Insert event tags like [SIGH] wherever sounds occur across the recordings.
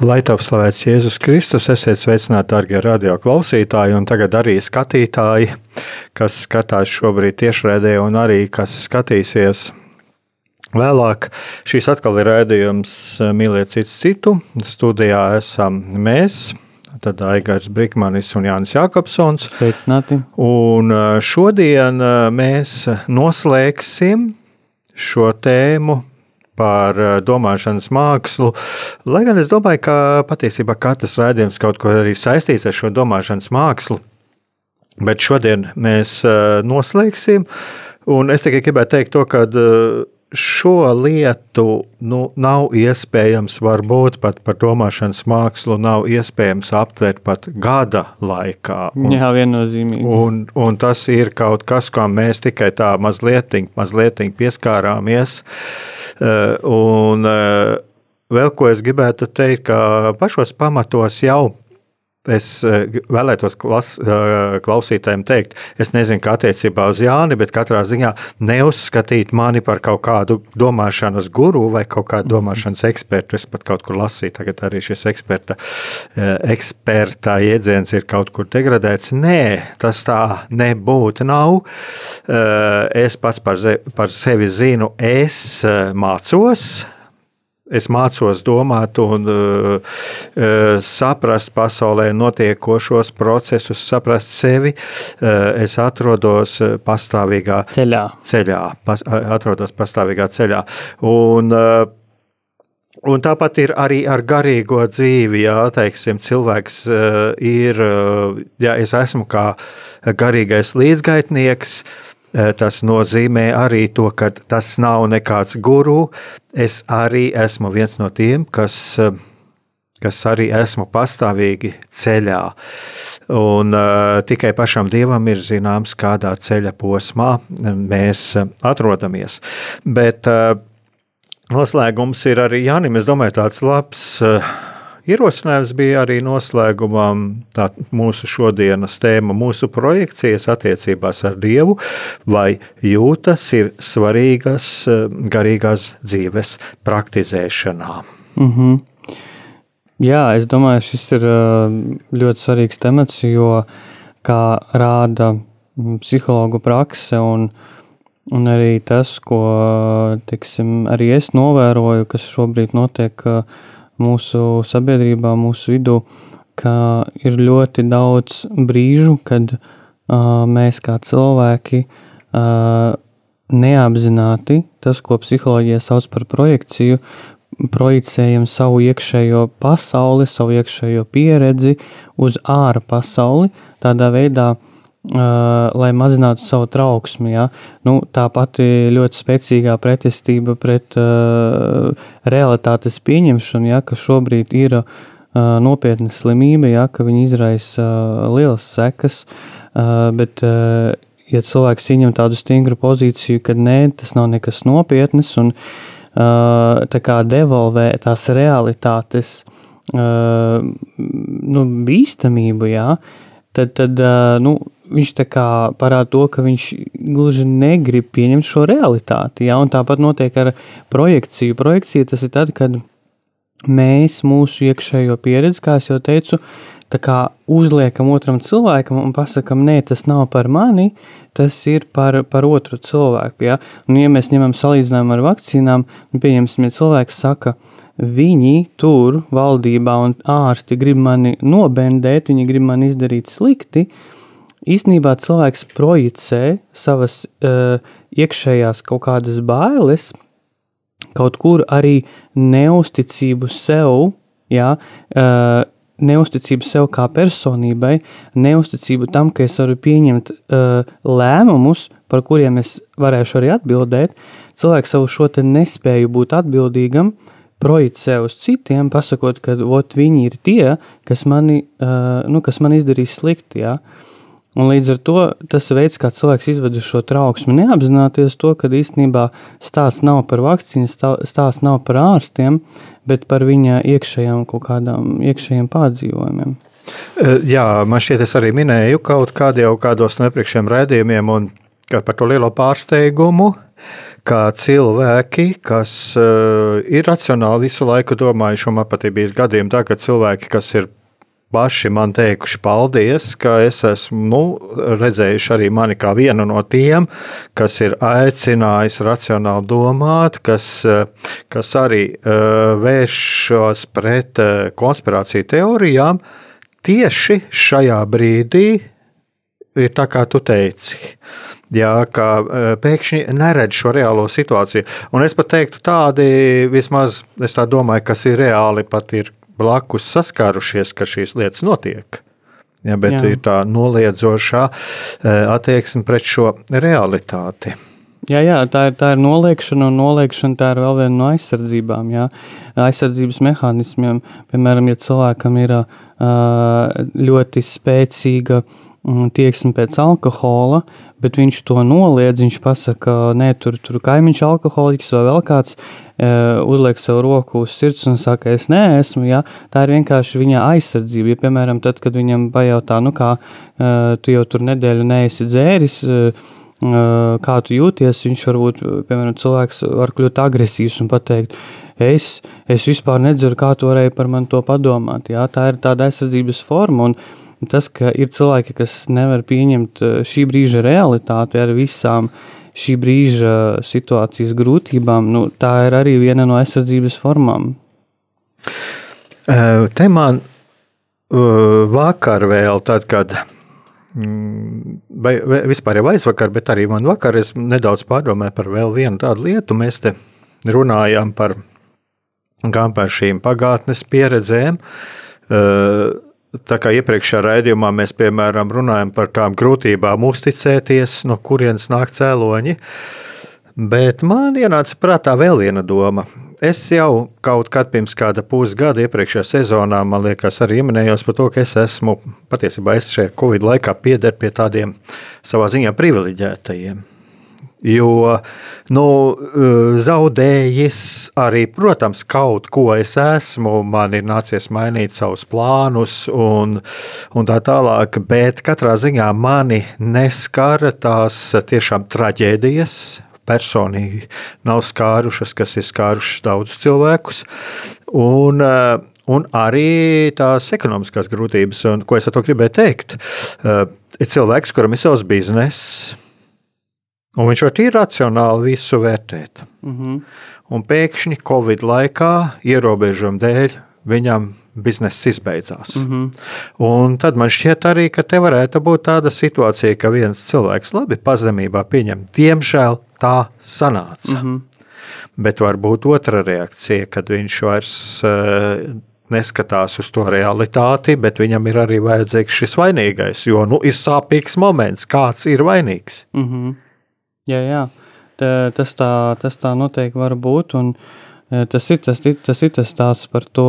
Lai top slavēts Jēzus Kristus, esiet sveicināti, darbie radio klausītāji, un tagad arī skatītāji, kas skatās šobrīd tiešraidē, un arī kas skatīsies vēlāk. Šīs atkal ir raidījums Mīliet citu citu. Studijā esam mēs. Tad Aigars Brīsmanis un Jānis Jākopsons. Sveicināti. Un šodien mēs noslēgsim šo tēmu par eh, domāšanas mākslu. Lai gan es domāju, ka patiesībā katrs raidījums kaut ko arī saistīts ar šo domāšanas mākslu. Bet šodien mēs eh, noslēgsim. Un es tikai gribēju teikt to, ka eh, šo lietu nu, nav iespējams, varbūt pat par domāšanas mākslu, nav iespējams aptvert pat gada laikā. Un, Jā, viennozīmīgi. Un, un tas ir kaut kas, kā mēs tikai tā mazliet, mazliet pieskārāmies. Eh, un eh, vēl ko es gribētu teikt, ka pašos pamatos jau Es eh, vēlētos klas, eh, klausītājiem teikt, es nezinu, kā attiecībā uz Jāni, bet katrā ziņā neuzskatīt mani par kaut kādu domāšanas guru vai kaut kādu domāšanas ekspertu. Es pat kaut kur lasīju, tagad arī šis eksperta, eh, eksperta jēdziens ir kaut kur degradēts. Nē, tas tā nebūtu nav. Es pats par, par sevi zinu, es mācos Es mācos domāt un uh, saprast pasaulē notiekošos procesus, saprast sevi. Uh, es atrodos pastāvīgā ceļā. ceļā pas, atrodos pastāvīgā ceļā. Un, uh, Un tāpat ir arī ar garīgo dzīvi. Jā, teiksim, cilvēks uh, ir, uh, ja es esmu kā garīgais līdzgaitnieks, uh, tas nozīmē arī to, ka tas nav nekāds guru. Es arī esmu viens no tiem, kas, eh, kas arī esmu pastāvīgi ceļā. Un uh, tikai pašam dievam ir zināms, kādā ceļa posmā mēs atrodamies. Bet uh, noslēgums ir arī Jānis. Es domāju, tāds labs. Uh, Ierosinājums bija arī noslēgumam mūsu šodienas tēma, mūsu projekcijas attiecībās ar Dievu, vai jūtas ir svarīgas eh, garīgās dzīves praktizēšanā. Mm -hmm. Jā, es domāju, šis ir eh, ļoti svarīgs temats, jo, kā rāda mm, psihologu prakse un, un arī tas, ko tiksim, arī es novēroju, kas šobrīd notiek uh, mūsu sabiedrībā, mūsu vidū, ka ir ļoti daudz brīžu, kad uh, mēs kā cilvēki uh, neapzināti tas, ko psiholoģija sauc par projekciju, projicējam savu iekšējo pasauli, savu iekšējo pieredzi uz ārā pasauli, tādā veidā, Uh, lai mazinātu savu trauksmi. Ja? Nu, tā pati ļoti spēcīgā pretestība pret uh, realitātes pieņemšanu, ja, ka šobrīd ir uh, nopietna slimība, ja, ka viņi izraisa uh, lielas sekas, uh, bet uh, ja cilvēks ieņem tādu stingru pozīciju, ka nē, tas nav nekas nopietnas un uh, tā kā devolvē tās realitātes uh, nu, bīstamību, jā, tad, tad uh, nu, viņš parāda to, ka viņš gluži negrib pieņemt šo realitāti. Ja? Un tāpat notiek ar projekciju. Projekcija tas ir tad, kad mēs mūsu iekšējo pieredzi, kā jau teicu, uzliekam otram cilvēkam un pasakām, nē, tas nav par mani, tas ir par, par otru cilvēku. Ja? Un, ja mēs ņemam salīdzinājumu ar vakcīnām, pieņemsim, ja cilvēks saka, viņi tur, valdībā un ārsti, grib mani nobendēt, viņi grib man izdarīt slikti. Īsnībā cilvēks projicē savas uh, iekšējās kaut kādas bailes, kaut kur arī neusticību sev, jā, uh, neusticību sev kā personībai, neusticību tam, ka es varu pieņemt uh, lēmumus, par kuriem es varēšu arī atbildēt. Cilvēks savu šo nespēju būt atbildīgam, projicē uz citiem, pasakot, ka ot, viņi ir tie, kas, mani, uh, nu, kas man izdarīs slikti. Ja? Un līdz ar to tas veids, kā cilvēks izved šo trauksmi, neapzināties to, ka īstenībā stāsts nav par vakcīnu, stāsts nav par ārstiem, bet par viņa iekšējām kaut kādām iekšējiem pārdzīvojumiem. E, jā, man šķiet, es arī minēju kaut kādā jau kādos no iepriekšējiem raidījumiem, un par to lielo pārsteigumu, kā cilvēki, kas uh, ir racionāli visu laiku domājuši, un man pat ir bijis gadījumi tā, ka cilvēki, kas ir paši man teikuši paldies, ka es esmu nu, redzējuši arī mani kā vienu no tiem, kas ir aicinājis racionāli domāt, kas, kas arī uh, vēršas pret uh, konspirāciju teorijām. Tieši šajā brīdī ir tā, kā tu teici. Jā, ka uh, pēkšņi neredz šo reālo situāciju. Un es pat teiktu, tādi vismaz, tā domāju, kas ir reāli, pat ir blakus saskārušies, ka šīs lietas notiek. Ja, bet Jā. ir tā noliedzošā eh, attieksme pret šo realitāti. Jā, jā tā, ir, tā ir noliekšana, un noliekšana tā ir vēl viena no aizsardzībām. Jā. Aizsardzības mehānismiem, piemēram, ja cilvēkam ir ļoti spēcīga mm, tieksme pēc alkohola, bet viņš to noliedz. Viņš pasakā, nē, tur, tur kaimiņš alkoholiķis vai vēl kāds uh, uzliek savu roku uz sirds un saka, es neesmu. Ja? Tā ir vienkārši viņa aizsardzība. Ja, piemēram, tad, kad viņam pajautā, nu kā uh, tu jau tur nedēļu neesi dzēris. Uh, kā tu jūties, viņš varbūt, piemēram, cilvēks var kļūt agresīvs un pateikt, es, es vispār nedzeru, kā tu varēji par mani to padomāt. Jā, tā ir tāda aizsardzības forma, un tas, ka ir cilvēki, kas nevar pieņemt eh, šī brīža realitāti ar visām šī brīža situācijas grūtībām, nu, tā ir arī viena no aizsardzības formām. Eh, te man eh, vakar vēl, tad, kad mm, vai, vai vispār jau aizvakar, bet arī man vakar es nedaudz pārdomāju par vēl vienu tādu lietu. Mēs te runājām par par šīm pagātnes pieredzēm, uh, Tā kā iepriekšējā raidījumā mēs, piemēram, runājam par tām grūtībām uzticēties, no kurienes nāk cēloņi. Bet man ienāca prātā vēl viena doma. Es jau kaut kad pirms kāda pusgada iepriekšējā sezonā, man liekas, arī minējos par to, ka es esmu patiesībā es šajā Covid laikā pieder pie tādiem savā ziņā privileģētajiem. Jo nu, eh, zaudējis arī, protams, kaut ko es esmu, man ir nācies mainīt savus plānus un, un tā tālāk, bet katrā ziņā mani neskara tās tiešām traģēdijas. Personīgi nav skārušas, kas ir skārušas daudzus cilvēkus. Un, eh, un arī tās ekonomiskās grūtības, un ko es ar to gribēju teikt. Eh, ir cilvēks, kuram ir savs bizness, Un viņš var tīri racionāli visu vērtēt. Mm -hmm. Un pēkšņi Covid laikā, ierobežojumu dēļ, viņam bizness izbeidzās. Mm -hmm. Un tad man šķiet arī, ka te varētu būt tāda situācija, ka viens cilvēks labi pazemībā pieņem, diemžēl tā sanāca. Mm -hmm. Bet var būt otra reakcija, kad viņš vairs uh, neskatās uz to realitāti, bet viņam ir arī vajadzīgs šis vainīgais, jo nu, ir sāpīgs moments, kāds ir vainīgs. Mm -hmm. Jā, jā. Tā, tas, tā, tas tā noteikti var būt. Un, e, tas, ir, tas, tas ir tas stāsts par to,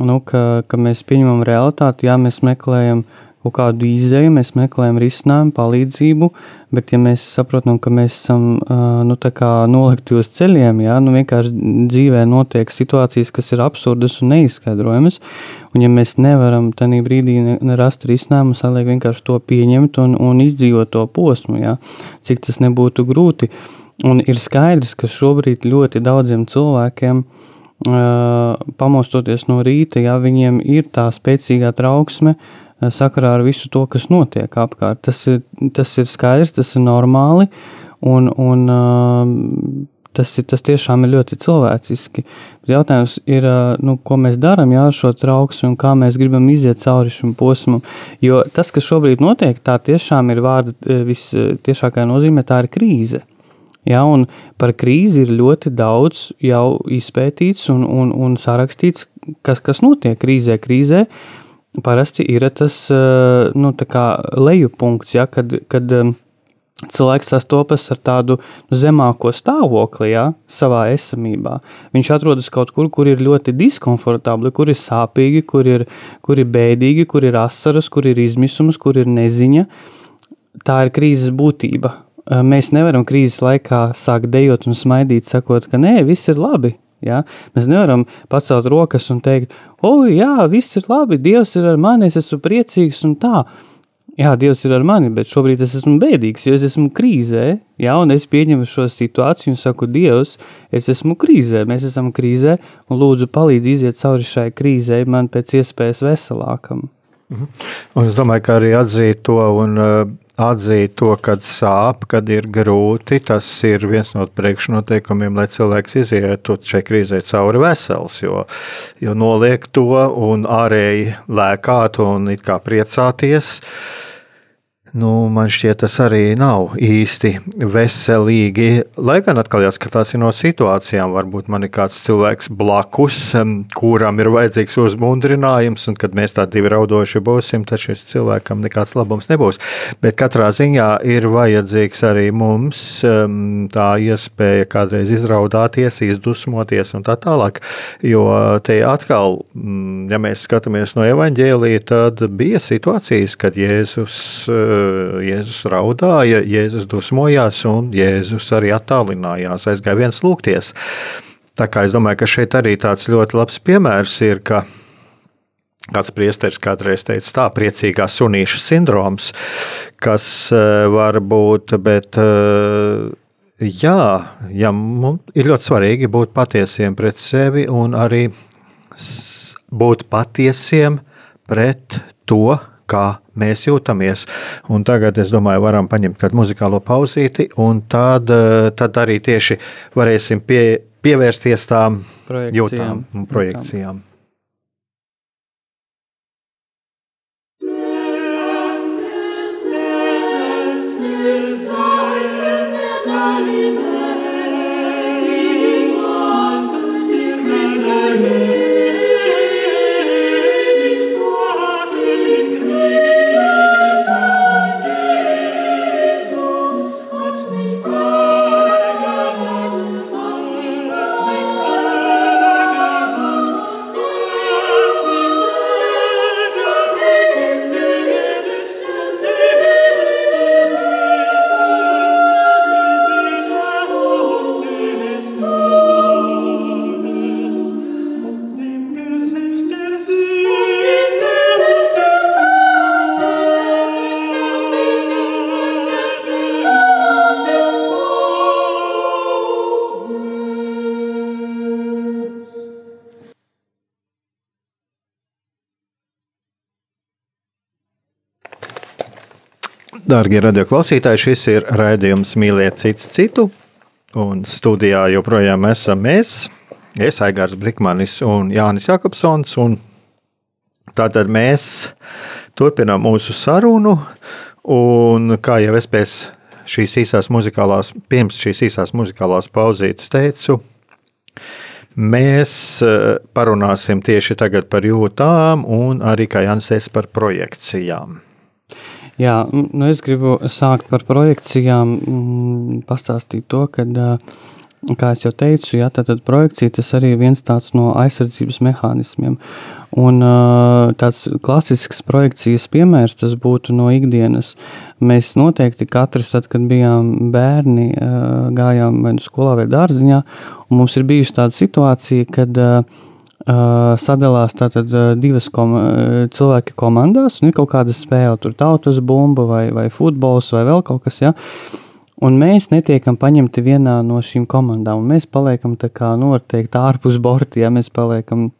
nu, ka, ka mēs pieņemam realitāti, jā, mēs meklējam kaut kādu izēju, mēs meklējam risinājumu, palīdzību, bet ja mēs saprotam, ka mēs esam nu, nolikti uz ceļiem, jā, nu, vienkārši dzīvē notiek situācijas, kas ir absurdas un neizskaidrojamas, un ja mēs nevaram tajā brīdī rast risinājumu, saliek vienkārši to pieņemt un, un izdzīvot to posmu, jā, cik tas nebūtu grūti. Un ir skaidrs, ka šobrīd ļoti daudziem cilvēkiem pamostoties no rīta, ja viņiem ir tā spēcīgā trauksme, sakarā ar visu to, kas notiek apkārt. Tas ir, tas ir skaidrs, tas ir normāli. Un, un, tas, ir, tas tiešām ir ļoti cilvēciski. Bet jautājums ir, nu, ko mēs darām ar šo trauksmi un kā mēs gribam iziet cauri šim posmam. Jo tas, kas šobrīd notiek, tā tiešām ir vārda visciešākajā nozīmē, tā ir krīze. Ja, par krīzi ir ļoti daudz jau izpētīts un, un, un sarakstīts, kas, kas notiek krīzē. Krīzē parasti ir tas nu, lejupunkts, ja, kad, kad cilvēks sastopas ar tādu nu, zemāko stāvokli ja, savā esamībā. Viņš atrodas kaut kur, kur ir ļoti diskomfortabli, kur ir sāpīgi, kur ir, kur ir bēdīgi, kur ir asaras, kur ir izmisums, kur ir neziņa. Tā ir krīzes būtība. Mēs nevaram krīzes laikā sākt dejot un smaidīt, sakot, ka nē, viss ir labi. Ja? Mēs nevaram pacelt rokas un teikt, o, jā, viss ir labi, Dievs ir ar mani, es esmu priecīgs un tā. Jā, Dievs ir ar mani, bet šobrīd es esmu bēdīgs, jo es esmu krīzē, jā, un es pieņemu šo situāciju un saku, Dievs, es esmu krīzē, mēs esam krīzē, un lūdzu palīdz iziet cauri šai krīzē man pēc iespējas veselākam. Mhm. Un es domāju, ka arī atzīt to un uh, atzīt to, kad sāp, kad ir grūti. Tas ir viens no priekšnoteikumiem, lai cilvēks izietu šai krīzē cauri vesels. Jo, jo noliek to un ārēji lēkāt un it kā priecāties. Nu, man šķiet, tas arī nav īsti veselīgi. Lai gan atkal jāskatās no situācijām, varbūt man ir kāds cilvēks blakus, kuram ir vajadzīgs uzmundrinājums, un kad mēs tādi raudoši būsim, tad šis cilvēkam nekāds labums nebūs. Bet katrā ziņā ir vajadzīgs arī mums tā iespēja kādreiz izraudāties, izdusmoties un tā tālāk. Jo te atkal, ja mēs skatāmies no evaņģēlīja, tad bija situācijas, kad Jēzus Jēzus raudāja, Jēzus dusmojās un Jēzus arī attālinājās, aizgāja viens lūgties. Tā kā es domāju, ka šeit arī tāds ļoti labs piemērs ir, ka Kāds priesteris kādreiz teica, tā priecīgā sunīša sindroms, kas var būt, bet jā, jā ir ļoti svarīgi būt patiesiem pret sevi un arī būt patiesiem pret to, kā mēs jūtamies. Un tagad, es domāju, varam paņemt kādu muzikālo pauzīti, un tad, eh, tad arī tieši varēsim pie, pievērsties tām projekcijām. jūtām un projekcijām. Jūtām. Dārgie radioklausītāji, šis ir raidījums Mīliet cits citu. Un studijā joprojām esam mēs, es, Aigars Brikmanis un Jānis Jakobsons. Un tātad mēs turpinām mūsu sarunu. Un kā jau es pēc šīs īsās muzikālās, pirms šīs īsās muzikālās pauzītes teicu, mēs eh, parunāsim tieši tagad par jūtām un arī, kā Jānis teica, par projekcijām. Jā, nu es gribu sākt par projekcijām, pastāstīt to, ka, kā jau teicu, jā, tad projekcija tas arī viens tāds no aizsardzības mehānismiem. Un tāds klasisks projekcijas piemērs tas būtu no ikdienas. Mēs noteikti katrs, tad, kad bijām bērni, gājām vai nu skolā vai dārziņā, un mums ir bijusi tāda situācija, kad Uh, sadalās tātad divas kom cilvēki komandās, ir kaut kāda spēle, tur tautas bumba vai, vai futbols vai vēl kaut kas, ja. Un mēs netiekam paņemti vienā no šīm komandām, un mēs paliekam tā kā, nu, var teikt, ārpus borti, ja mēs paliekam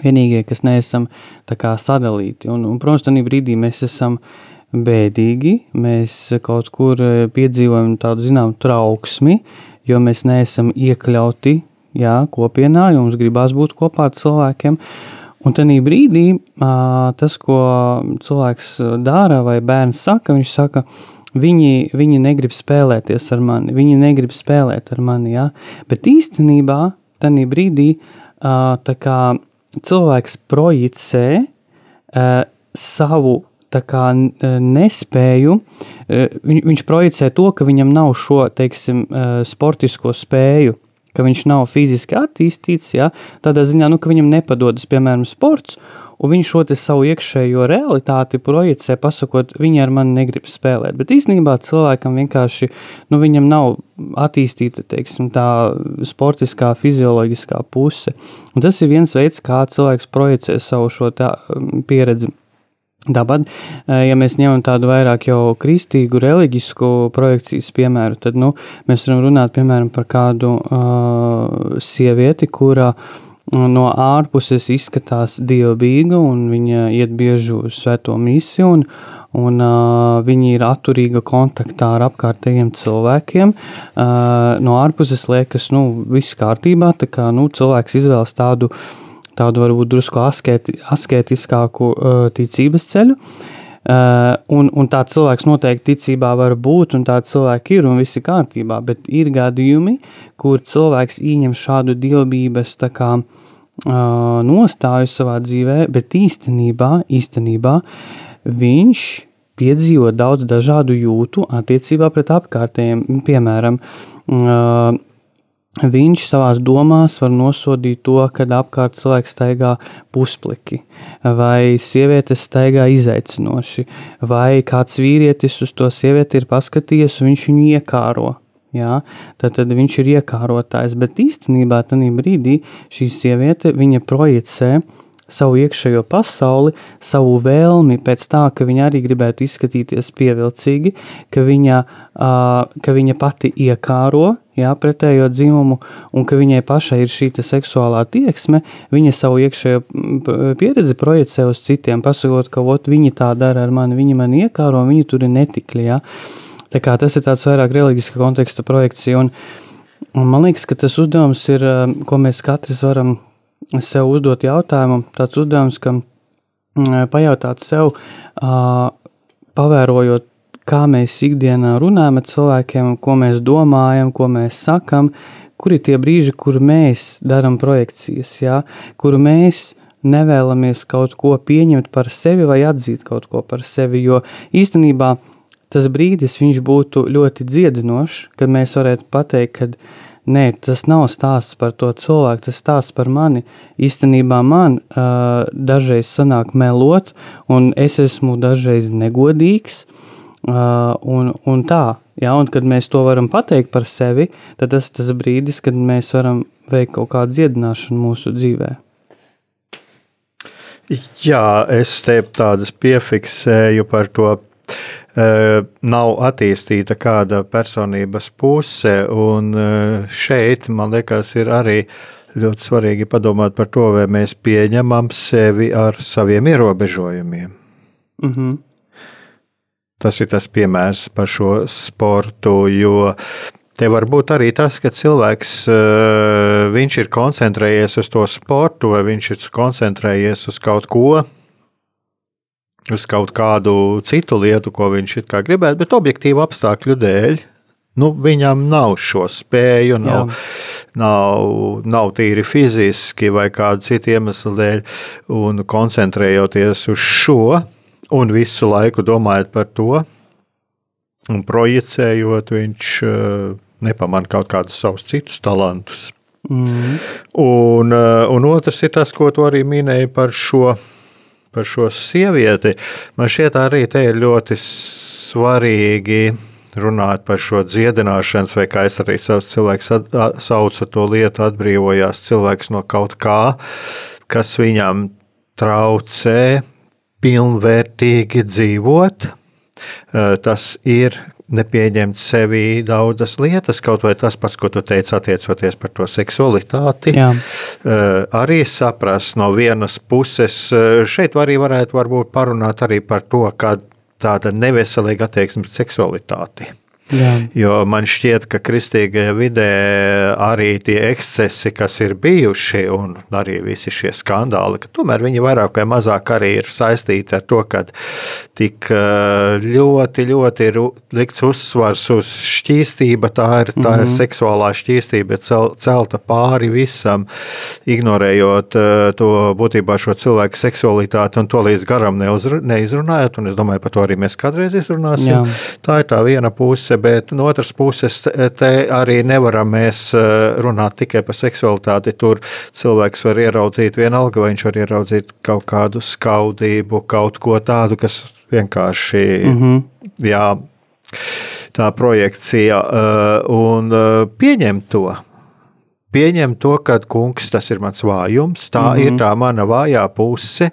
vienīgie, kas neesam tā kā sadalīti. Un, un protams, tādā brīdī mēs esam bēdīgi, mēs kaut kur piedzīvojam tādu, zinām, trauksmi, jo mēs neesam iekļauti jā, kopienā, jo mums gribās būt kopā ar cilvēkiem. Un tajā brīdī tas, ko cilvēks dara vai bērns saka, viņš saka, viņi, viņi negrib spēlēties ar mani, viņi negrib spēlēt ar mani. Ja? Bet īstenībā tajā brīdī kā, cilvēks projicē savu kā, nespēju, viņš projicē to, ka viņam nav šo teiksim, sportisko spēju ka viņš nav fiziski attīstīts, ja, tādā ziņā, nu, ka viņam nepadodas, piemēram, sports, un viņš šo savu iekšējo realitāti projicē, pasakot, viņi ar mani negrib spēlēt. Bet īstenībā cilvēkam vienkārši, nu, viņam nav attīstīta, teiksim, tā sportiskā, fizioloģiskā puse. Un tas ir viens veids, kā cilvēks projicē savu šo tā, pieredzi Tāpat, eh, ja mēs ņemam tādu vairāk jau kristīgu, reliģisku projekcijas piemēru, tad nu, mēs varam runāt piemēram par kādu uh, sievieti, kura no ārpuses izskatās dievbijīga, un viņa iet bieži uz svēto misiju, un, un uh, viņa ir atturīga kontaktā ar apkārtējiem cilvēkiem. Uh, no ārpuses liekas, nu, viss kārtībā, tā kā nu, cilvēks izvēlas tādu uh, tādu varbūt drusku asketi, asketiskāku uh, ticības ceļu. Uh, un, un tāds cilvēks noteikti ticībā var būt, un tāds cilvēks ir un viss ir kārtībā, bet ir gadījumi, kur cilvēks ieņem šādu dievbijas kā, uh, nostāju savā dzīvē, bet īstenībā, īstenībā viņš piedzīvo daudz dažādu jūtu attiecībā pret apkārtējiem. Piemēram, uh, Viņš savā domās var nosodīt to, kad apkārt cilvēks staigā puspliki, vai sieviete staigā izaicinoši, vai kāds vīrietis uz to sievieti ir paskatījies, un viņš viņu iekāro. Jā, tad, tad viņš ir iekārotājs, bet īstenībā tajā brīdī šī sieviete projicē savu iekšējo pasauli, savu vēlmi pēc tā, ka viņa arī gribētu izskatīties pievilcīgi, ka viņa, uh, ka viņa pati iekāro jā, pretējo dzimumu, un ka viņai pašai ir šī seksuālā tieksme, viņa savu iekšējo pieredzi projicē uz citiem, pasakot, ka ot, viņi tā dara ar mani, viņi man iekāro, viņi tur ir netikļi. Jā. Tā kā tas ir tāds vairāk reliģiska konteksta projekcija, un, un man liekas, ka tas uzdevums ir, ko mēs katrs varam sev uzdot jautājumu, tāds uzdevums, ka mm, pajautāt sev, pavērojot, kā mēs ikdienā runājam ar cilvēkiem, ko mēs domājam, ko mēs sakam, kur ir tie brīži, kur mēs darām projekcijas, ja? kur mēs nevēlamies kaut ko pieņemt par sevi vai atzīt kaut ko par sevi, jo īstenībā tas brīdis viņš būtu ļoti dziedinošs, kad mēs varētu pateikt, ka Nē, tas nav stāsts par to cilvēku, tas stāsts par mani. Īstenībā man uh, dažreiz sanāk melot, un es esmu dažreiz negodīgs. Uh, un, un tā, ja, un kad mēs to varam pateikt par sevi, tad tas ir tas brīdis, kad mēs varam veikt kaut kādu dziedināšanu mūsu dzīvē. Jā, es te tādas piefiksēju par to nav attīstīta kāda personības puse. Šeit, man liekas, ir arī ļoti svarīgi padomāt par to, vai mēs pieņemam sevi ar saviem ierobežojumiem. Mm -hmm. Tas ir tas piemērs par šo sportu, jo te var būt arī tas, ka cilvēks viņš ir koncentrējies uz to sportu, vai viņš ir koncentrējies uz kaut ko, uz kaut kādu citu lietu, ko viņš gribētu, bet objektīvu apstākļu dēļ. Nu, viņam nav šo spēju, nav, Jā. nav, nav tīri fiziski vai kādu citu iemeslu dēļ, un koncentrējoties uz šo, un visu laiku domājot par to, un projicējot, viņš uh, nepamanā kaut kādus savus citus talantus. Mm. Un, uh, un otrs ir tas, ko tu arī minēji par šo par šo sievieti. Man šķiet, arī te ir ļoti svarīgi runāt par šo dziedināšanas, vai kā es arī savus cilvēkus saucu to lietu, atbrīvojās cilvēks no kaut kā, kas viņam traucē pilnvērtīgi dzīvot. Tas ir nepieņemt sevi daudzas lietas, kaut vai tas pats, ko tu teici, attiecoties par to seksualitāti. Jā. Eh, arī saprast no vienas puses, eh, šeit arī varētu varbūt parunāt arī par to, ka tāda neveselīga attieksme pret seksualitāti. Jā. Jo man šķiet, ka kristīgajā vidē arī tie ekscesi, kas ir bijuši, un arī visi šie skandāli, ka tomēr viņi vairāk vai mazāk arī ir saistīti ar to, ka tik eh, ļoti, ļoti ir likts uzsvars uz šķīstību. Tā ir, tā mm -hmm. seksuālā šķīstība, cel, celta pāri visam, ignorējot eh, to būtībā šo cilvēku seksualitāti un to līdz garam neizrunājot. Un es domāju, par to arī mēs kādreiz izrunāsim. Jā. Tā ir tā viena puse puse, bet no otras puses te arī nevaram mēs eh, runāt tikai par seksualitāti. Tur cilvēks var ieraudzīt vienalga, vai viņš var ieraudzīt kaut kādu skaudību, kaut ko tādu, kas vienkārši, mm -hmm. jā, tā projekcija eh, un eh, pieņemt to pieņem to, ka kungs tas ir mans vājums, tā mm -hmm. ir tā mana vājā puse,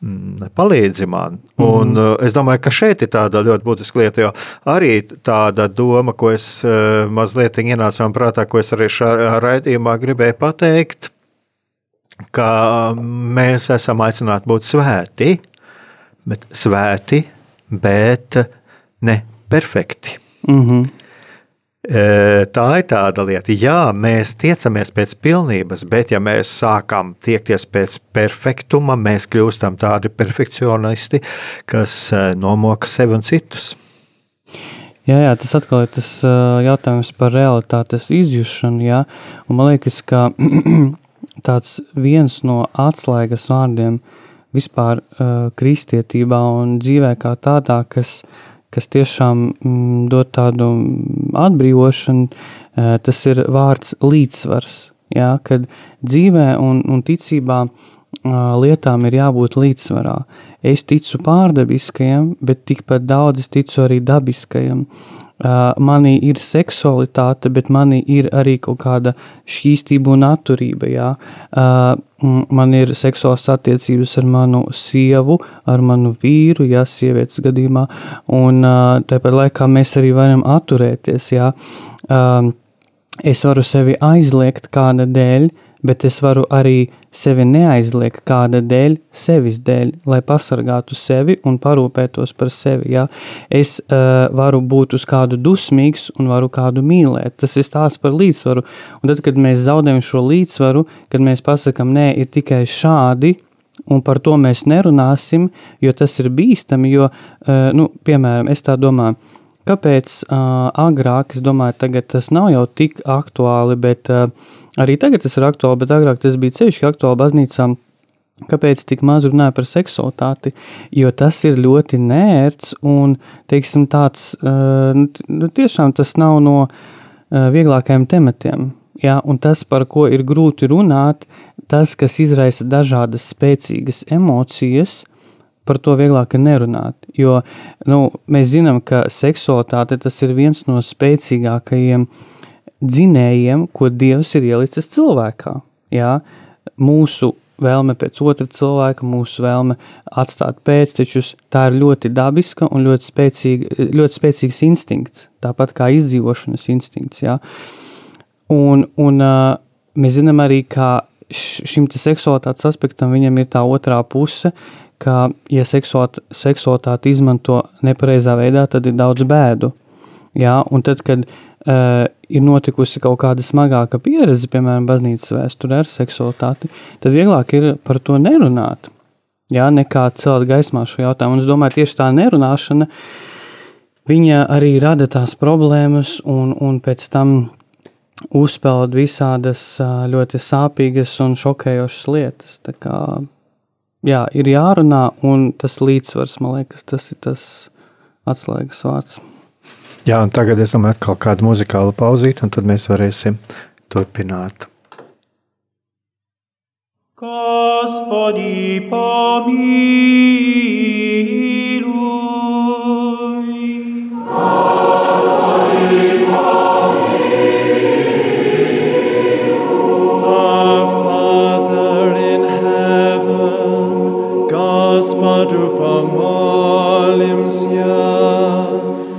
mm, palīdzi man. Mm -hmm. Un uh, es domāju, ka šeit ir tāda ļoti būtiska lieta, jo arī tāda doma, ko es uh, mazliet ienāca man prātā, ko es arī šajā raidījumā gribēju pateikt, ka mēs esam aicināti būt svēti, bet svēti, bet ne perfekti. Mm -hmm. Tā ir tāda lieta, Jā, mēs tiecamies pēc pilnības, bet ja mēs sākam tiekties pēc perfektuma, mēs kļūstam tādi perfekcionisti, kas nomoka sevi un citus. Jā, jā, tas atkal ir tas jautājums par realitātes izjūšanu. Jā, un man liekas, ka [CLEARS THROAT] tāds viens no atslēgas vārdiem vispār kristietībā un dzīvē kā tādā, kas kas tiešām mm, dod tādu atbrīvošanu, eh, tas ir vārds līdzsvars. Ja, kad dzīvē un, un ticībā lietām ir jābūt līdzsvarā. Es ticu pārdabiskajam, bet tikpat daudz es ticu arī dabiskajam. Manī ir seksualitāte, bet manī ir arī kaut kāda šķīstība un atturība. Jā. Man ir seksuāls attiecības ar manu sievu, ar manu vīru, ja sievietes gadījumā, un tāpat laikā mēs arī varam atturēties. Jā. Es varu sevi aizliegt kāda dēļ, uh, bet es varu arī sevi neaizliegt kāda dēļ, sevis dēļ, lai pasargātu sevi un parūpētos par sevi. Ja? Es uh, varu būt uz kādu dusmīgs un varu kādu mīlēt. Tas ir stāsts par līdzsvaru. Un tad, kad mēs zaudējam šo līdzsvaru, kad mēs pasakam, nē, ir tikai šādi, un par to mēs nerunāsim, jo tas ir bīstami, jo, uh, nu, piemēram, es tā domāju, Kāpēc uh, agrāk, es domāju, tagad tas nav jau tik aktuāli, bet uh, arī tagad tas ir aktuāli, bet agrāk tas bija ceļš aktuāli baznīcām. Kāpēc tik maz runāja par seksualitāti? Jo tas ir ļoti nērts un, teiksim, tāds, uh, nu, tiešām tas nav no uh, vieglākajiem tematiem. Ja, un tas, par ko ir grūti runāt, tas, kas izraisa dažādas spēcīgas emocijas, par to vieglāk ir nerunāt. Jo nu, mēs zinām, ka seksualitāte tas ir viens no spēcīgākajiem dzinējiem, ko Dievs ir ielicis cilvēkā. Jā? Mūsu vēlme pēc otra cilvēka, mūsu vēlme atstāt pēctečus, tā ir ļoti dabiska un ļoti, spēcīga, ļoti spēcīgs instinkts, tāpat kā izdzīvošanas instinkts. Ja? Un, un uh, mēs zinām arī, ka šim seksualitātes aspektam viņam ir tā otrā puse, ka, ja seksualitāti izmanto nepareizā veidā, tad ir daudz bēdu. Jā, un tad, kad uh, ir notikusi kaut kāda smagāka pieredze, piemēram, baznīcas vēsturē ar seksualitāti, tad vieglāk ir par to nerunāt. Jā, nekā celt gaismā šo jautājumu. Un es domāju, tieši tā nerunāšana, viņa arī rada tās problēmas un, un pēc tam uzpeld visādas ļoti sāpīgas un šokējošas lietas. Tā kā jā, ir jārunā, un tas līdzsvars, man liekas, tas ir tas atslēgas vārds. Jā, un tagad es domāju, atkal kādu muzikālu pauzīti, un tad mēs varēsim turpināt. Господи, помилуй. love.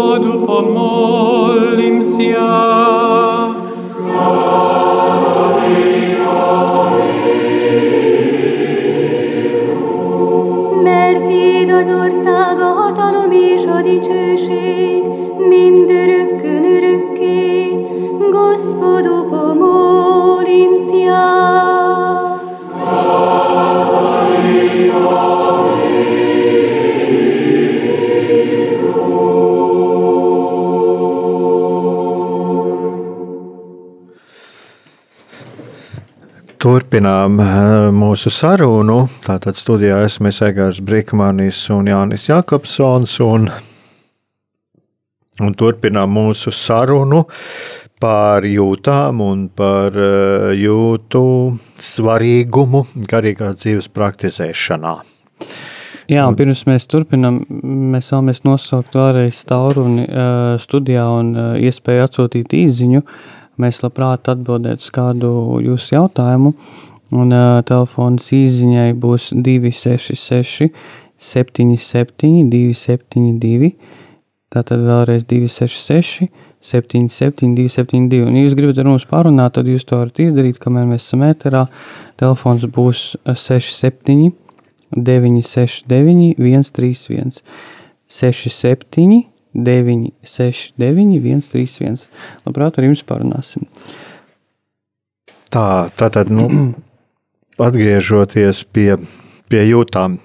Turpinām mūsu sarunu. Tātad studijā esmu Egārs Brīkmanis un Jānis Jakobsons. Un, un turpinām mūsu sarunu par jūtām un par eh, jūtu svarīgumu garīgās dzīves praktizēšanā. Jā, un pirms mēs turpinām, mēs vēlamies nosaukt vēlreiz tauruni uh, studijā un uh, iespēju atsūtīt īziņu. Uh, Mēs labprāt atbildētu uz kādu jūsu jautājumu. Un uh, telefons īsiņai būs 266, 77, 272. Tātad vēlreiz 266, 77, 272. Un, ja jūs gribat ar mums parunāt, tad jūs to varat izdarīt, kamēr mēs esam ēterā. Telefons būs 67, 969, 131, 67, 969, 131. Labprāt, ar jums parunāsim. Tā, tā tad, nu, atgriežoties pie, pie jūtām.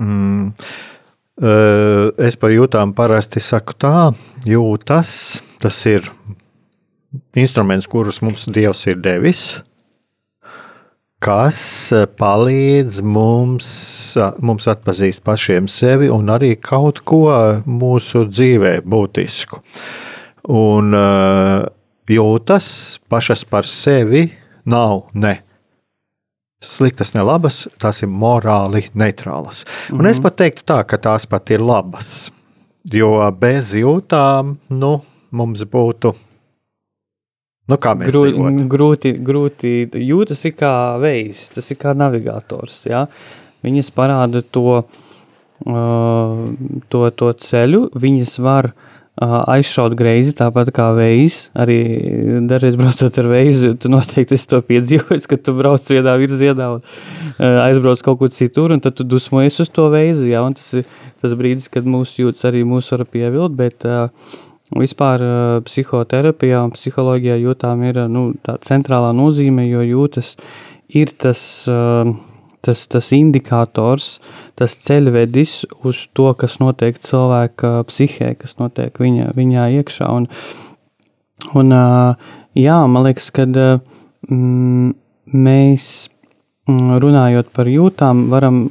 Mm, eh, es par jūtām parasti saku tā, jūtas, tas ir instruments, kurus mums Dievs ir devis kas palīdz mums, mums atpazīt pašiem sevi un arī kaut ko mūsu dzīvē būtisku. Un eh, jūtas pašas par sevi nav ne. Sliktas, ne labas, tās ir morāli neitrālas. Un mm -hmm. es mhm. pat teiktu, tā, ka tās pat ir labas. Jo bez jūtām nu, mums būtu Nu, kā mēs Grū, grūti, grūti jūtas kā vējs, tas ir kā navigators. Ja? Viņas parāda to, uh, to, to ceļu, viņas var uh, aizšaut greizi, tāpat kā vējs. Arī dažreiz braucot ar vēju, tu noteikti esi to piedzīvojis, ka tu brauc vienā virzienā un uh, aizbrauc kaut kur citur, un tad tu dusmojies uz to vēju. Ja? Tas ir tas brīdis, kad mūsu jūtas arī mūs var pievilt, bet uh, Vispār psihoterapijā un psiholoģijā jūtām ir nu, tā centrālā nozīme, jo jūtas ir tas, tas, tas indikators, tas ceļvedis uz to, kas notiek cilvēka psihē, kas notiek viņa, viņā iekšā. Un, un, jā, man liekas, ka mm, mēs runājot par jūtām, varam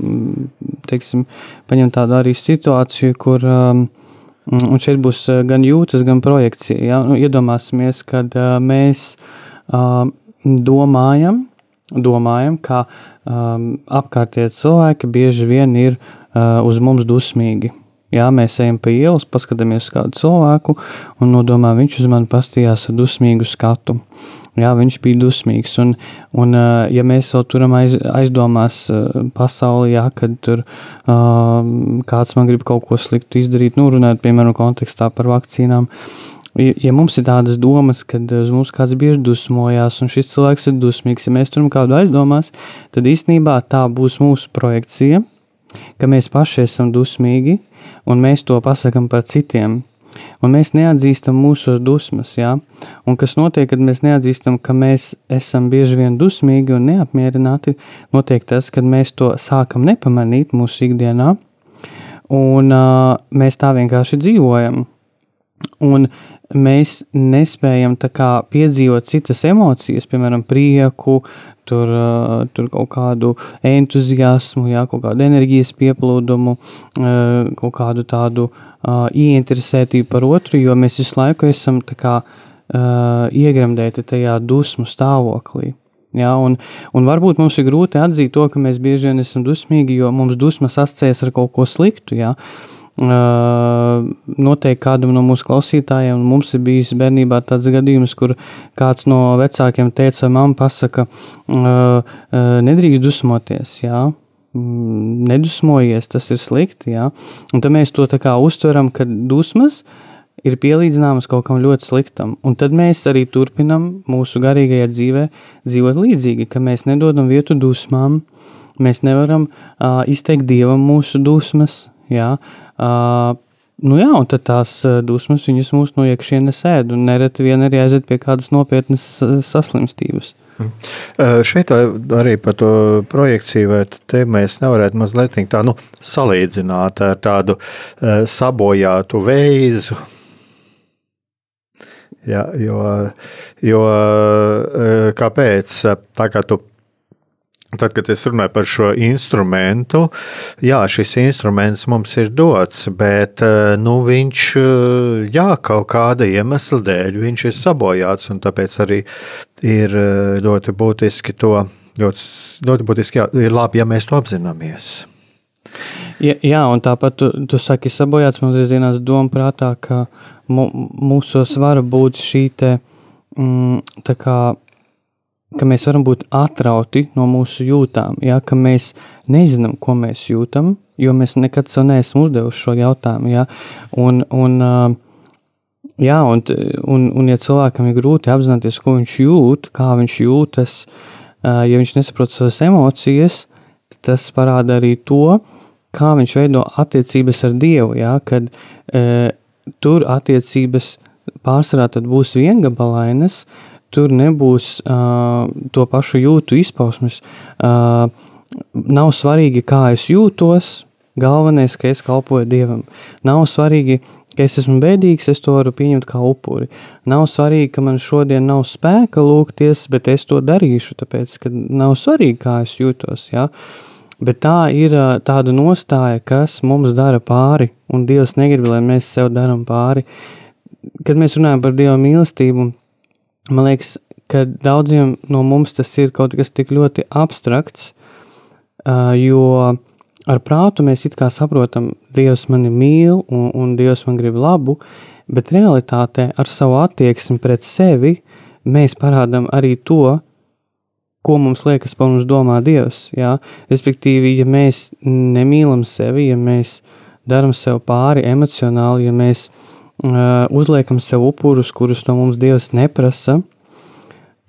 teiksim, paņemt tādu arī situāciju, kur un šeit būs gan jūtas, gan projekcija. Ja? Nu, iedomāsimies, kad mēs domājam, domājam, ka um, apkārtējie cilvēki bieži vien ir uh, uz mums dusmīgi. Jā, mēs ejam pa ielas, paskatāmies uz kādu cilvēku un nodomājam, viņš uz mani pastījās ar dusmīgu skatu. Jā, viņš bija dusmīgs. Un, un, ja mēs vēl turam aiz, aizdomās pasauli, jā, kad tur uh, kāds man grib kaut ko sliktu izdarīt, nu, runājot, piemēram, kontekstā par vakcīnām, ja mums ir tādas domas, ka uz mums kāds bieži dusmojās, un šis cilvēks ir dusmīgs, ja mēs turam kādu aizdomās, tad īstenībā tā būs mūsu projekcija, ka mēs paši esam dusmīgi, un mēs to pasakam par citiem. un mēs neatzīstam mūsu dusmas. Ja? Un kas notiek, kad mēs neatzīstam, ka mēs esam bieži vien dusmīgi un neapmierināti, notiek tas, kad mēs to sākam nepamanīt mūsu ikdienā, un uh, mēs tā vienkārši dzīvojam. Un mēs nespējam kā, piedzīvot citas emocijas, piemēram, prieku, tur, tur kaut kādu entuziasmu, jā, kaut kādu enerģijas pieplūdumu, kaut kādu tādu ieinteresētību par otru, jo mēs visu laiku esam kā, iegremdēti tajā dusmu stāvoklī. Ja, un, un varbūt mums ir grūti atzīt to, ka mēs bieži vien esam dusmīgi, jo mums dusmas asociējas ar kaut ko sliktu. Ja. Uh, Noteikti kādam no mūsu klausītājiem, mums ir bijis bērnībā tāds gadījums, kur kāds no vecākiem teica, mamma pasaka, nedrīkst dusmoties, jā, mm, nedusmojies, tas ir slikti, jā. Un tad mēs to tā kā uztveram, ka dusmas ir pielīdzināmas kaut kam ļoti sliktam. Un tad mēs arī turpinam mūsu garīgajā dzīvē dzīvot līdzīgi, ka mēs nedodam vietu dusmām, mēs nevaram uh, izteikt dievam mūsu dusmas, jā, Uh, Nu jā, un tās dusmas viņas mūs no iekšienes ēd, un nereti vien arī aiziet pie kādas nopietnas saslimstības. Mm. Šeit arī par to projekciju vai tēmu mēs nevarētu mazliet tā nu, salīdzināt ar tādu sabojātu veizu. Ja, jo, jo kāpēc? Tā kā tu Tad, kad es runāju par šo instrumentu, jā, šis instruments mums ir dots, bet eh, nu, viņš eh, jā, kaut kāda iemesla dēļ ir sabojāts. Tāpēc arī ir eh, ļoti būtiski to, ļoti, ļoti būtiski, jā, ir labi, ja mēs to apzināmies. Ja, jā, un tāpat tu, tu saki, sabojāts mums zinās doma prātā, ka mūsos var būt šī te, mm, tā kā ka mēs varam būt atrauti no mūsu jūtām, ja, ka mēs nezinām, ko mēs jūtam, jo mēs nekad sev neesam uzdevuši šo jautājumu. Ja, un, un, jā, un, un, un, ja cilvēkam ir grūti apzināties, ko viņš jūt, kā viņš jūtas, ja viņš nesaprot savas emocijas, tas parāda arī to, kā viņš veido attiecības ar Dievu. Ja, kad e, tur attiecības pārsvarā būs viengabalainas, tur nebūs uh, to pašu jūtu izpausmes. Uh, nav svarīgi, kā es jūtos, galvenais, ka es kalpoju Dievam. Nav svarīgi, ka es esmu bēdīgs, es to varu pieņemt kā upuri. Nav svarīgi, ka man šodien nav spēka lūgties, bet es to darīšu, tāpēc, ka nav svarīgi, kā es jūtos. Ja? Bet tā ir tāda nostāja, kas mums dara pāri, un Dievs negrib, lai mēs sev darām pāri. Kad mēs runājam par Dieva mīlestību, man liekas, ka daudziem no mums tas ir kaut kas tik ļoti abstrakts, jo ar prātu mēs it kā saprotam, Dievs mani mīl un, un Dievs man grib labu, bet realitātē ar savu attieksmi pret sevi mēs parādām arī to, ko mums liekas par mums domā Dievs. Jā? Respektīvi, ja mēs nemīlam sevi, ja mēs darām sev pāri emocionāli, ja mēs uzliekam sev upurus, kurus no mums Dievs neprasa,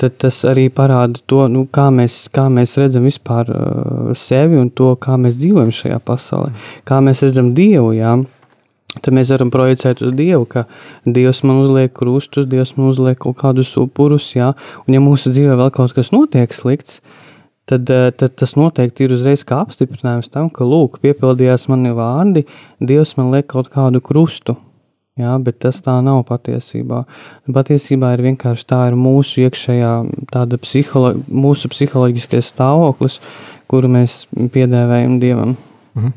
tad tas arī parāda to, nu, kā, mēs, kā mēs redzam vispār uh, sevi un to, kā mēs dzīvojam šajā pasaulē, kā mēs redzam Dievu. Jā. Tad mēs varam projicēt uz Dievu, ka Dievs man uzliek krustus, Dievs man uzliek kaut kādus upurus, jā, un ja mūsu dzīvē vēl kaut kas notiek slikts, tad, tad tas noteikti ir uzreiz kā apstiprinājums tam, ka, lūk, piepildījās mani vārdi, Dievs man liek kaut kādu krustu, Jā, bet tas tā nav patiesībā. Patiesībā ir vienkārši tā ir mūsu iekšējā psiholo, mūsu psiholoģiskais stāvoklis, kuru mēs piedēvējam Dievam. Mhm.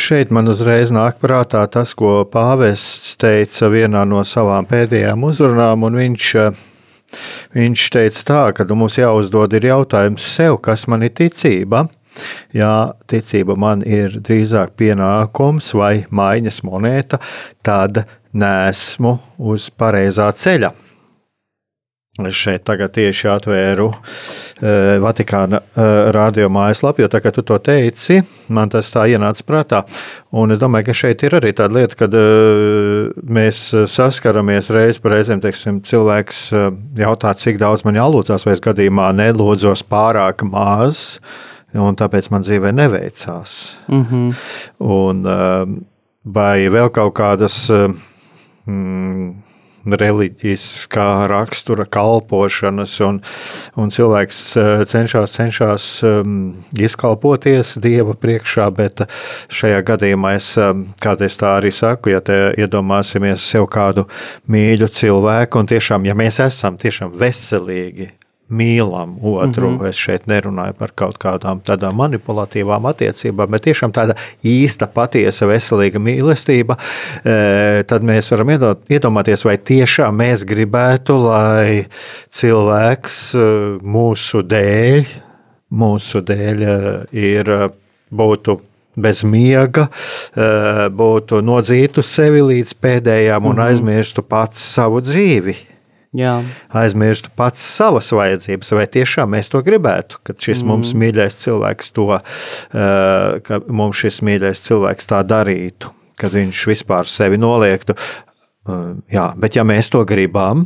Šeit man uzreiz nāk prātā tas, ko pāvests teica vienā no savām pēdējām uzrunām, un viņš, viņš teica tā, ka mums jāuzdod ir jautājums sev, kas man ir ticība, Ja ticība man ir drīzāk pienākums vai maiņas monēta, tad nesmu uz pareizā ceļa. Es šeit tagad tieši atvēru uh, Vatikāna uh, radio mājaslapu, jo tā kā tu to teici, man tas tā ienāca prātā. Un es domāju, ka šeit ir arī tāda lieta, kad uh, mēs saskaramies reiz par reizēm, teiksim, cilvēks uh, jautā, cik daudz man jālūdzās, vai es gadījumā nelūdzos pārāk maz. Un tāpēc man dzīvē neveicās. Mm -hmm. un, vai vēl kaut kādas mm, reliģiskā rakstura kalpošanas, un, un cilvēks eh, cenšas, cenšas um, izkalpoties Dieva priekšā, bet šajā gadījumā es um, kādreiz tā arī saku, ja iedomāsimies sev kādu mīļu cilvēku, un tiešām, ja mēs esam tiešām veselīgi, mīlam otru. Mm -hmm. Es šeit nerunāju par kaut kādām tādām manipulatīvām attiecībām, bet tiešām tāda īsta, patiesa, veselīga mīlestība. E, tad mēs varam iedomāties, vai tiešām mēs gribētu, lai cilvēks e, mūsu dēļ, mūsu dēļ e, ir, būtu bez miega, būtu nodzītu sevi līdz pēdējām un mm -hmm. aizmirstu pats savu dzīvi Jā. aizmirstu pats savas vajadzības, vai tiešām mēs to gribētu, kad šis mm. mums mīļais cilvēks to, uh, ka mums šis mīļais cilvēks tā darītu, kad viņš vispār sevi noliektu. Uh, jā, bet ja mēs to gribam,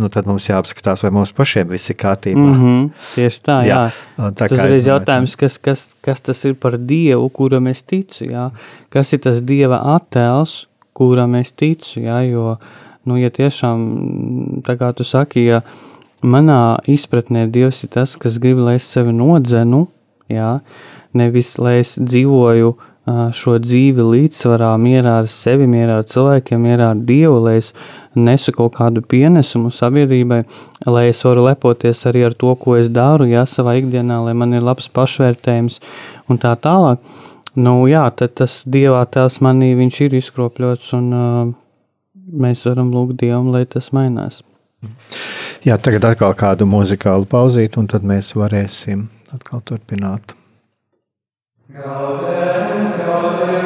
nu, tad mums jāapskatās, vai mums pašiem viss ir kārtībā. Mm -hmm, tieši tā, jā. jā. Tā tas ir jautājums, kas, kas, kas tas ir par Dievu, kuram es ticu, jā. Kas ir tas Dieva attēls, kuram es ticu, jā, jo nu, ja tiešām, tā kā tu saki, ja manā izpratnē Dievs ir tas, kas grib, lai es sevi nodzenu, jā, nevis lai es dzīvoju šo dzīvi līdzsvarā, mierā ar sevi, mierā ar cilvēkiem, mierā ar Dievu, lai es nesu kaut kādu pienesumu sabiedrībai, lai es varu lepoties arī ar to, ko es daru, jā, savā ikdienā, lai man ir labs pašvērtējums un tā tālāk. Nu, jā, tad tas Dievā tēls manī, viņš ir izkropļots un uh, mēs varam lūgt Dievam, lai tas mainās. Jā, tagad atkal kādu muzikālu pauzīt, un tad mēs varēsim atkal turpināt. Gaudens, gaudens,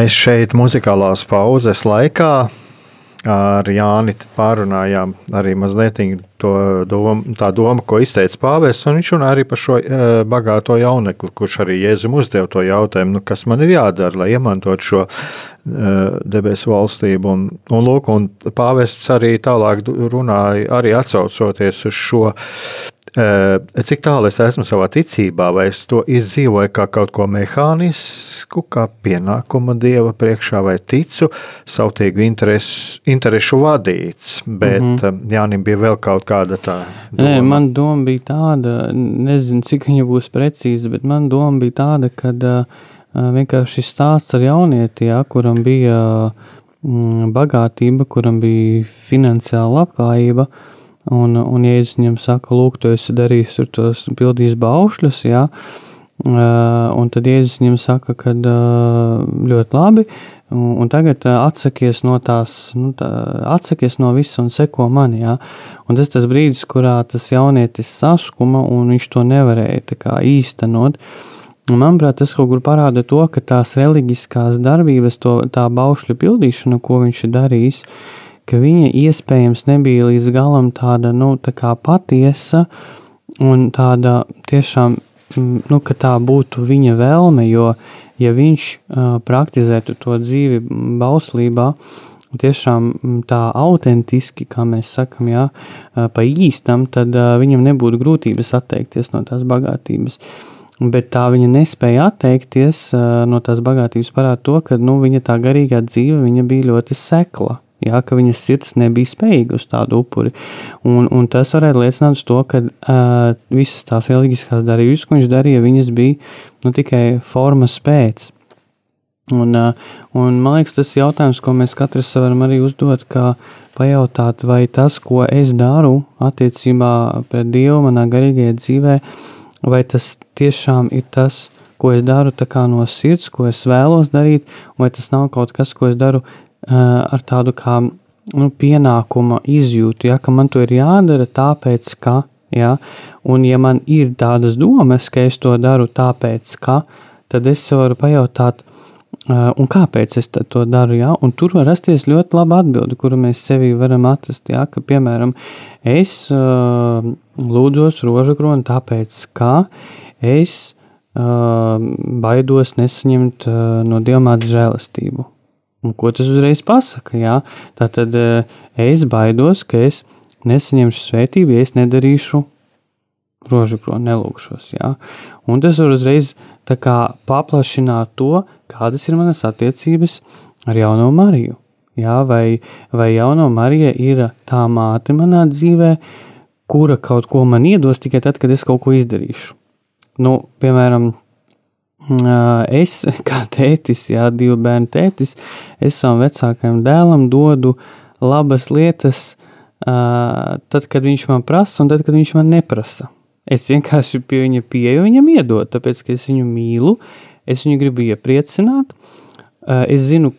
Mēs šeit muzikālās pauzes laikā ar Jāni pārunājām arī mazliet to domu, tā doma, ko izteica Pāvests. Viņš runā arī par šo uh, bagāto jaunekli, kurš arī Jēzum uzdeva to jautājumu, nu, kas man ir jādara, lai iemantotu šo uh, debesu valstību. Un, un, lūk, un Pāvests arī tālāk runāja, arī atsaucoties uz šo Cik tālu es esmu savā ticībā, vai es to izdzīvoju kā kaut ko mehānisku, kā pienākumu dieva priekšā, vai ticu sautīgu interesu, interesu vadīts. Bet mm -hmm. Jānim bija vēl kaut kāda tā. Doma. Nē, man doma bija tāda, nezinu, cik viņa būs precīza, bet man doma bija tāda, ka uh, vienkārši šis stāsts ar jaunieti, ja, kuram bija mm, bagātība, kuram bija finansiāla labklājība. Uh, Un, un es viņam saku, lūk, tu esi darījis tur tos pildījis baušļus, jā, un tad Jēzus viņam saka, ka ļoti labi, un tagad atsakies no tās, nu, tā, atsakies no visa un seko man, jā. Un tas tas brīdis, kurā tas jaunietis saskuma, un viņš to nevarēja tā kā īstenot. Un, manuprāt, tas kaut kur parāda to, ka tās reliģiskās darbības, to, tā baušļu pildīšana, ko viņš ir darījis, uh, ka viņa iespējams nebija līdz galam tāda, nu, tā patiesa un tāda tiešām, mm, nu, ka tā būtu viņa vēlme, jo, ja viņš uh, praktizētu to dzīvi bauslībā, tiešām mm, tā autentiski, kā mēs sakam, jā, pa īstam, tad uh, viņam nebūtu grūtības atteikties no tās bagātības. Bet tā viņa nespēja atteikties uh, no tās bagātības parāda to, ka nu, viņa tā garīgā dzīve viņa bija ļoti sekla. Jā, ka viņas sirds nebija spējīga uz tādu upuri. Un, un tas varētu liecināt uz to, ka uh, visas tās reliģiskās darbības, ko viņš darīja, viņas bija nu, tikai formas pēc. Un, uh, un man liekas, tas ir jautājums, ko mēs katrs varam arī uzdot, kā pajautāt, vai tas, ko es daru attiecībā pret Dievu manā garīgajā dzīvē, vai tas tiešām ir tas, ko es daru no sirds, ko es vēlos darīt, vai tas nav kaut kas, ko es daru ar tādu kā nu, pienākuma izjūtu, ja, ka man to ir jādara tāpēc, ka, ja, un ja man ir tādas domas, ka es to daru tāpēc, ka, tad es varu pajautāt, Uh, un kāpēc es to daru? Ja? Un tur var rasties ļoti laba atbilde, kuru mēs sevī varam atrast. Ja? Ka, piemēram, es uh, lūdzos rožu kroni tāpēc, ka es baidos nesaņemt no dievmātes žēlastību. Un ko tas uzreiz pasaka? Jā? Tā tad eh, es baidos, ka es nesaņemšu svētību, ja es nedarīšu rožu kroni, nelūkšos. Jā? Un tas var uzreiz paplašināt to, kādas ir manas attiecības ar jauno Mariju. Jā, vai, vai jauno Marija ir tā māte manā dzīvē, kura kaut ko man iedos tikai tad, kad es kaut ko izdarīšu. Nu, piemēram, es, [LAUGHS] kā tētis, jā, divu bērnu tētis, es savam vecākajam dēlam dodu labas lietas, tad, kad viņš man prasa, un tad, kad viņš man neprasa. Es vienkārši pie viņa pieeju viņam iedot, tāpēc, ka es viņu mīlu, es viņu gribu iepriecināt, es zinu,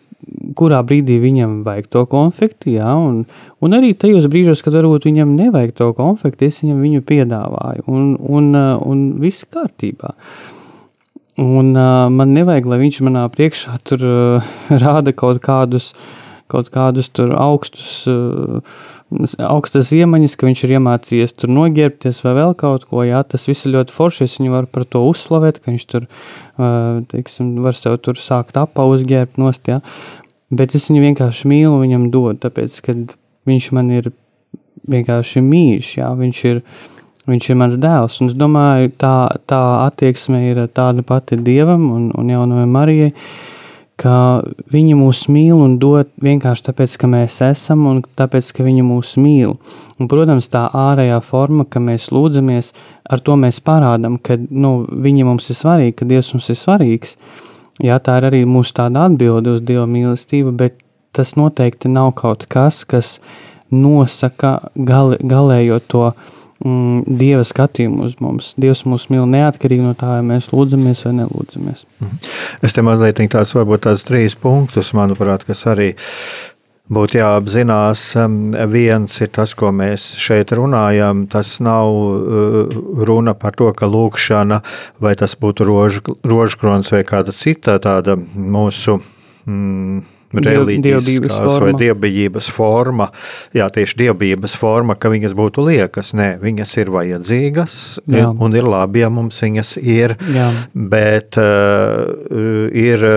kurā brīdī viņam vajag to konfekti, jā, un, un arī tajos brīžos, kad varbūt viņam nevajag to konfekti, es viņam viņu piedāvāju, un, un, un viss kārtībā. Uh, Un uh, man nevajag, lai viņš manā priekšā tur uh, [LAUGHS] rāda kaut kādus, kaut kādus augstus, uh, augstas iemaņas, ka viņš ir iemācījies tur noģērbties vai vēl kaut ko. Jā, tas viss ir ļoti forši. Es viņu varu par to uzslavēt, ka viņš tur, uh, teiksim, var sev tur sākt apā uzģērbt nost, jā. Bet es viņu vienkārši mīlu, viņam dod, tāpēc, ka viņš man ir vienkārši mīļš, jā, viņš ir, uh, Viņš ir mans dēls, un es domāju, tā, tā attieksme ir tāda pati Dievam un, un jaunajai Marijai, ka viņi mūs mīl un dod vienkārši tāpēc, ka mēs esam un tāpēc, ka viņi mūs mīl. Un, protams, tā ārējā forma, ka mēs lūdzamies, ar to mēs parādām, ka nu, viņi mums ir svarīgi, ka Dievs mums ir svarīgs. Jā, tā ir arī mūsu tāda atbilde uz Dieva mīlestību, bet tas noteikti nav kaut kas, kas nosaka gal, galējo to mm, Dieva skatījumu uz mums. Dievs mūs mīl neatkarīgi no tā, vai mēs lūdzamies vai nelūdzamies. Mhm. Es te mazliet tādus, varbūt tādus trīs punktus, manuprāt, kas arī būtu jāapzinās. Viens ir tas, ko mēs šeit runājam. Tas nav uh, runa par to, ka lūkšana vai tas būtu rožkrons vai kāda cita tāda mūsu. Mm, reliģiskās vai dievbijības forma, jā, tieši dievbijības forma, ka viņas būtu liekas. Nē, viņas ir vajadzīgas jā. un ir labi, ja mums viņas ir, jā. bet uh, ir.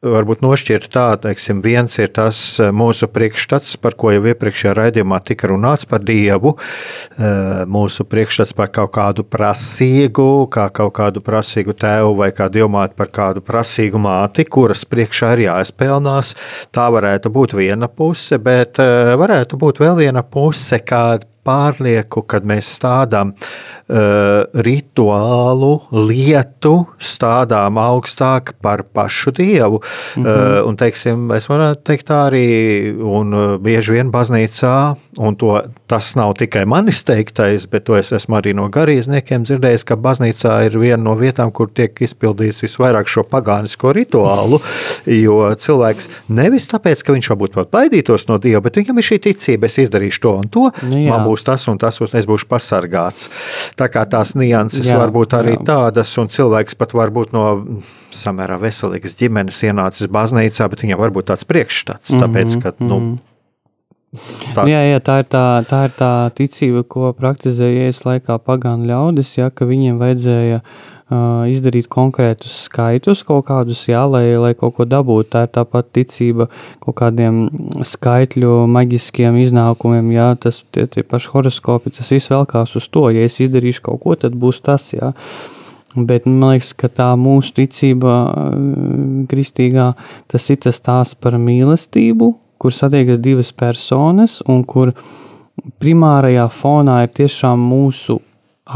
Varbūt nošķirt tā, teiksim, viens ir tas eh, mūsu priekšstats, par ko jau iepriekšējā raidījumā tika runāts par Dievu, eh, mūsu priekšstats par kaut kādu prasīgu, kā kaut kādu prasīgu tēvu vai kā domāt par kādu prasīgu māti, kuras priekšā ir jāizpelnās. Tā varētu būt viena puse, bet eh, varētu būt vēl viena puse, kāda pārlieku, kad mēs stādām uh, rituālu lietu, stādām augstāk par pašu dievu. Mm -hmm. uh, un, teiksim, es varētu teikt tā arī, un uh, bieži vien baznīcā, un to, tas nav tikai manis teiktais, bet to es esmu arī no garīdzniekiem dzirdējis, ka baznīcā ir viena no vietām, kur tiek izpildīts visvairāk šo pagānisko rituālu, jo cilvēks nevis tāpēc, ka viņš varbūt pat baidītos no dieva, bet viņam ir šī ticība, es izdarīšu to un to. Nu, jā būs tas un tas, un es būšu pasargāts. Tā kā tās nianses jā, var būt arī jā. tādas, un cilvēks pat var būt no samērā veselīgas ģimenes ienācis baznīcā, bet viņam var būt tāds priekšstats, mhm, tāpēc, ka, nu, mm -hmm. [LAUGHS] Tā. Jā, jā, tā ir tā, tā ir tā ticība, ko praktizēja ies laikā pagānu ļaudis, ja, ka viņiem vajadzēja uh, izdarīt konkrētus skaitus, kaut kādus, jā, lai, lai kaut ko dabūtu. Tā ir tāpat ticība kaut kādiem skaitļu maģiskiem iznākumiem, jā, tas tie, tie paši horoskopi, tas viss velkās uz to. Ja es izdarīšu kaut ko, tad būs tas, jā. Bet man liekas, ka tā mūsu ticība kristīgā, tas ir tas tās par mīlestību, kur satiekas divas personas un kur primārajā fonā ir tiešām mūsu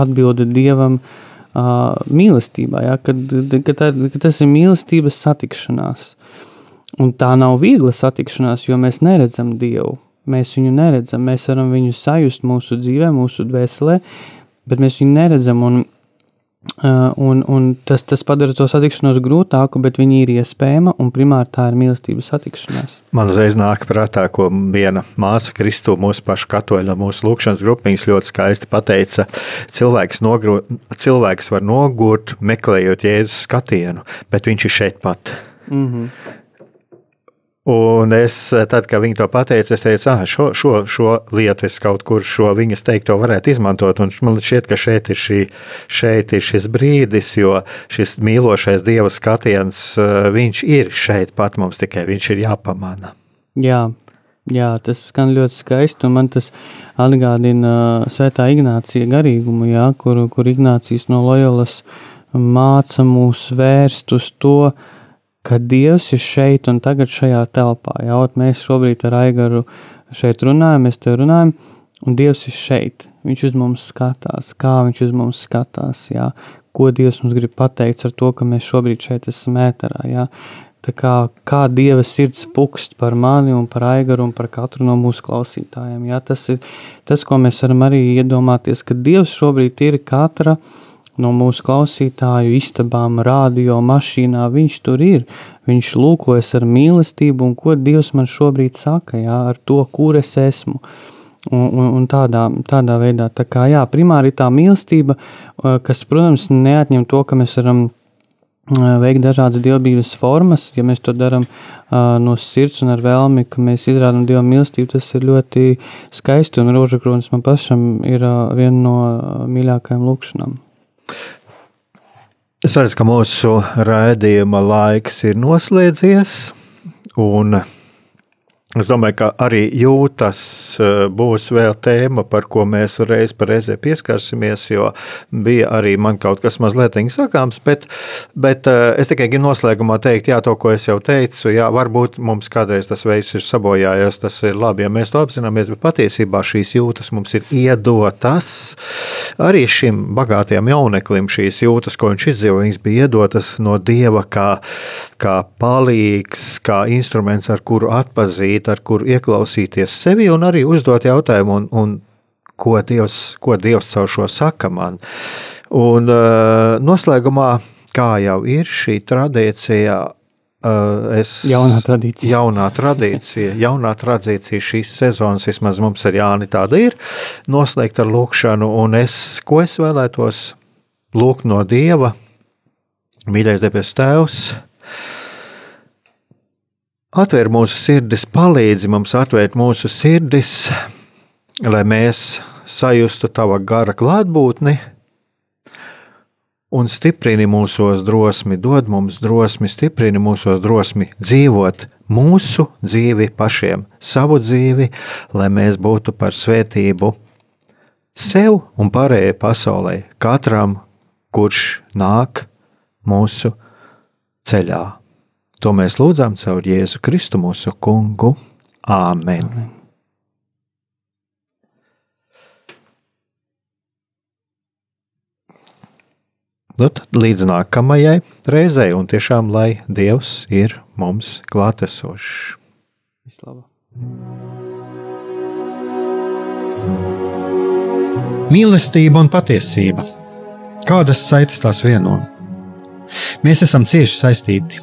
atbilde Dievam, uh, mīlestībā, ja, kad, kad, tā, kad tas ir mīlestības satikšanās. Un tā nav viegla satikšanās, jo mēs neredzam Dievu. Mēs viņu neredzam, mēs varam viņu sajust mūsu dzīvē, mūsu dvēselē, bet mēs viņu neredzam. Un, un, un tas, tas padara to satikšanos grūtāku, bet viņi ir iespējama un primāri tā ir mīlestības satikšanās. Man uzreiz nāk prātā, ko viena māsa Kristu, mūsu paša katoļa, mūsu lūkšanas grupiņas ļoti skaisti pateica. Cilvēks, nogru, cilvēks var nogurt, meklējot Jēzus skatienu, bet viņš ir šeit pat. Mm -hmm. Un es, tad, kad viņi to pateica, es teicu, ah, šo, šo, šo lietu es kaut kur šo viņas teikto varētu izmantot. Un man šķiet, ka šeit ir, šī, šeit ir šis brīdis, jo šis mīlošais dieva skatiens, eh, viņš ir šeit pat mums, tikai viņš ir jāpamana. Jā, jā tas skan ļoti skaisti, un man tas atgādina svētā Ignācija garīgumu, jā, kur, kur Ignācijas no Loyolas māca mūs vērst uz to, uh, ka Dievs ir šeit un tagad šajā telpā. Jā, mēs šobrīd ar Aigaru šeit runājam, mēs te runājam, un Dievs ir šeit. Viņš uz mums skatās, kā viņš uz mums skatās, jā, ko Dievs mums grib pateikt ar to, ka mēs šobrīd šeit esam ēterā. Jā. Tā kā, kā Dieva sirds pukst par mani un par Aigaru un par katru no mūsu klausītājiem. Jā, tas ir tas, ko mēs varam arī iedomāties, ka Dievs šobrīd ir katra uh, no mūsu klausītāju istabām, radio, mašīnā. Viņš tur ir. Viņš lūkojas ar mīlestību, un ko Dievs man šobrīd saka, jā, ar to, kur es esmu. Un, un, un tādā, tādā veidā, tā kā jā, primāri tā mīlestība, kas, protams, neatņem to, ka mēs varam veikt dažādas dievbijības formas. Ja mēs to darām uh, no sirds un ar vēlmi, ka mēs izrādām dievu mīlestību, tas ir ļoti skaisti. Un roža kronis man pašam ir uh, viena no mīļākajām lūkšanām. Es redzu, ka mūsu raidījuma laiks ir noslēdzies. Un Es domāju, ka arī jūtas būs vēl tēma, par ko mēs reiz par reizē pieskarsimies, jo bija arī man kaut kas mazliet sakāms, bet, bet eh, es tikai gribu noslēgumā teikt, jā, to, ko es jau teicu, jā, varbūt mums kādreiz tas veids ir sabojājies, tas ir labi, ja mēs to apzināmies, bet patiesībā šīs jūtas mums ir iedotas. Arī šim bagātajam jauneklim šīs jūtas, ko viņš izdzīvo, viņas bija iedotas no Dieva kā, kā palīgs, kā instruments, ar kuru atpazīt ar kuru ieklausīties sevi un arī arī uzdot jautājumu, un, un ko, Dievs, ko Dievs caur šo saka man. Un uh, noslēgumā, kā jau ir šī tradīcija, uh, es. Jaunā tradīcija. Jaunā tradīcija, [LAUGHS] jaunā tradīcija šīs sezonas, vismaz mums ar Jāni tāda ir, noslēgt ar lūkšanu, un es, ko es vēlētos lūgt no Dieva, mīļais debes Tēvs, Atver mūsu sirdis, palīdzi mums atvērt mūsu sirdis, lai mēs sajustu tava gara klātbūtni un stiprini mūsos drosmi, dod mums drosmi, stiprini mūsos drosmi dzīvot mūsu dzīvi pašiem, savu dzīvi, lai mēs būtu par svētību sev un pārējai pasaulē, katram, kurš nāk mūsu ceļā. To mēs lūdzam caur Jēzu Kristu, mūsu kungu. Āmen! Amen. Nu, tad līdz nākamajai reizei, un tiešām lai Dievs ir mums klātesošs. Vislabāk! Mīlestība un patiesība. Kādas saites tās vieno? Mēs esam cieši saistīti